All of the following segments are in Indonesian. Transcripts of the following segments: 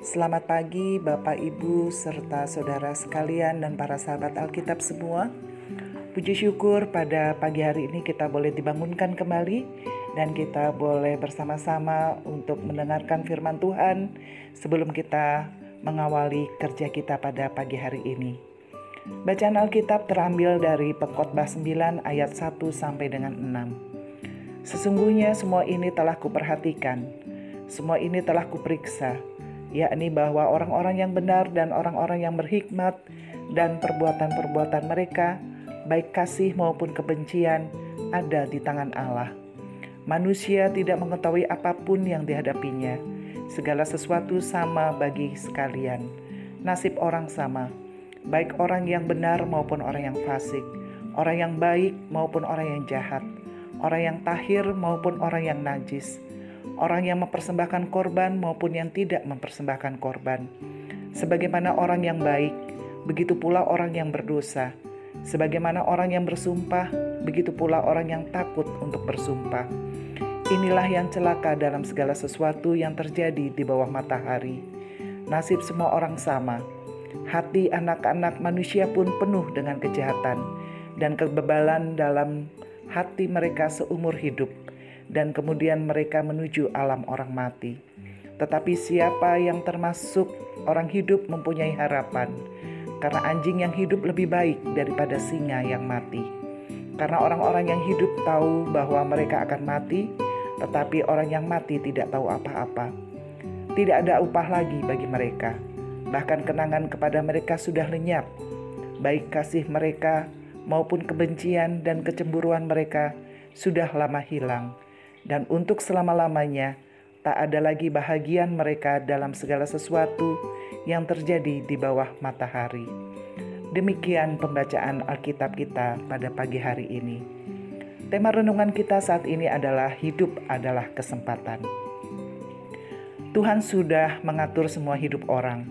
Selamat pagi Bapak Ibu serta saudara sekalian dan para sahabat Alkitab semua. Puji syukur pada pagi hari ini kita boleh dibangunkan kembali dan kita boleh bersama-sama untuk mendengarkan firman Tuhan sebelum kita mengawali kerja kita pada pagi hari ini. Bacaan Alkitab terambil dari Pengkhotbah 9 ayat 1 sampai dengan 6. Sesungguhnya semua ini telah kuperhatikan, semua ini telah kuperiksa, yakni bahwa orang-orang yang benar dan orang-orang yang berhikmat dan perbuatan-perbuatan mereka, baik kasih maupun kebencian, ada di tangan Allah. Manusia tidak mengetahui apa pun yang dihadapinya. Segala sesuatu sama bagi sekalian. Nasib orang sama, baik orang yang benar maupun orang yang fasik, orang yang baik maupun orang yang jahat, orang yang tahir maupun orang yang najis orang yang mempersembahkan korban maupun yang tidak mempersembahkan korban. Sebagaimana orang yang baik, begitu pula orang yang berdosa. Sebagaimana orang yang bersumpah, begitu pula orang yang takut untuk bersumpah. Inilah yang celaka dalam segala sesuatu yang terjadi di bawah matahari. Nasib semua orang sama. Hati anak-anak manusia pun penuh dengan kejahatan dan kebebalan dalam hati mereka seumur hidup dan kemudian mereka menuju alam orang mati. Tetapi siapa yang termasuk orang hidup mempunyai harapan, karena anjing yang hidup lebih baik daripada singa yang mati. Karena orang-orang yang hidup tahu bahwa mereka akan mati, tetapi orang yang mati tidak tahu apa-apa. Tidak ada upah lagi bagi mereka, bahkan kenangan kepada mereka sudah lenyap. Baik kasih mereka maupun kebencian dan kecemburuan mereka sudah lama hilang dan untuk selama-lamanya tak ada lagi bahagian mereka dalam segala sesuatu yang terjadi di bawah matahari. Demikian pembacaan Alkitab kita pada pagi hari ini. Tema renungan kita saat ini adalah hidup adalah kesempatan. Tuhan sudah mengatur semua hidup orang,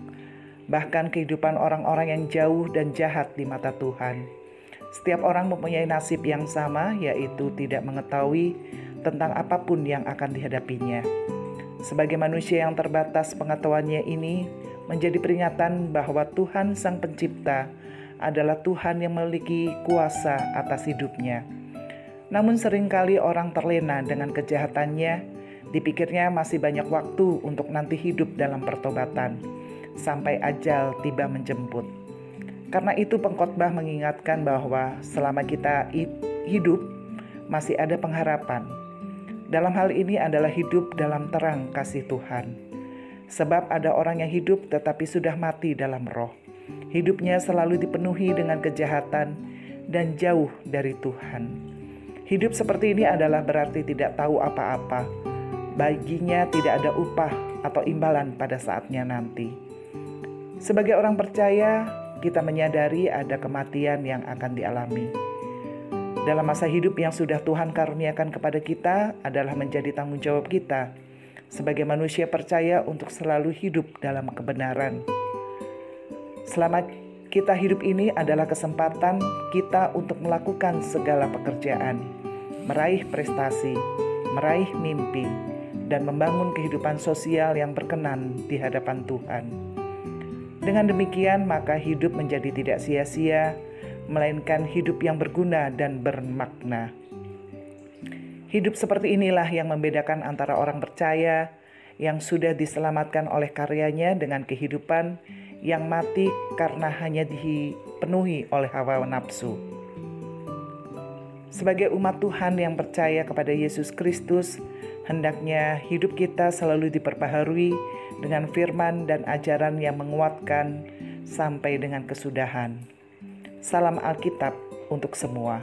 bahkan kehidupan orang-orang yang jauh dan jahat di mata Tuhan. Setiap orang mempunyai nasib yang sama, yaitu tidak mengetahui tentang apa pun yang akan dihadapinya. Sebagai manusia yang terbatas pengetahuannya ini menjadi peringatan bahwa Tuhan Sang Pencipta adalah Tuhan yang memiliki kuasa atas hidupnya. Namun sering kali orang terlena dengan kejahatannya, dipikirnya masih banyak waktu untuk nanti hidup dalam pertobatan, sampai ajal tiba menjemput. Karena itu pengkhotbah mengingatkan bahwa selama kita hidup masih ada pengharapan dalam hal ini adalah hidup dalam terang kasih Tuhan. Sebab ada orang yang hidup tetapi sudah mati dalam roh. Hidupnya selalu dipenuhi dengan kejahatan dan jauh dari Tuhan. Hidup seperti ini adalah berarti tidak tahu apa-apa. Baginya tidak ada upah atau imbalan pada saatnya nanti. Sebagai orang percaya, kita menyadari ada kematian yang akan dialami dalam masa hidup yang sudah Tuhan karuniakan kepada kita adalah menjadi tanggung jawab kita sebagai manusia percaya untuk selalu hidup dalam kebenaran. Selama kita hidup ini adalah kesempatan kita untuk melakukan segala pekerjaan, meraih prestasi, meraih mimpi, dan membangun kehidupan sosial yang berkenan di hadapan Tuhan. Dengan demikian, maka hidup menjadi tidak sia-sia melainkan hidup yang berguna dan bermakna. Hidup seperti inilah yang membedakan antara orang percaya yang sudah diselamatkan oleh karyanya dengan kehidupan yang mati karena hanya dipenuhi oleh hawa nafsu. Sebagai umat Tuhan yang percaya kepada Yesus Kristus, hendaknya hidup kita selalu diperbaharui dengan firman dan ajaran yang menguatkan sampai dengan kesudahan. Salam Alkitab untuk semua.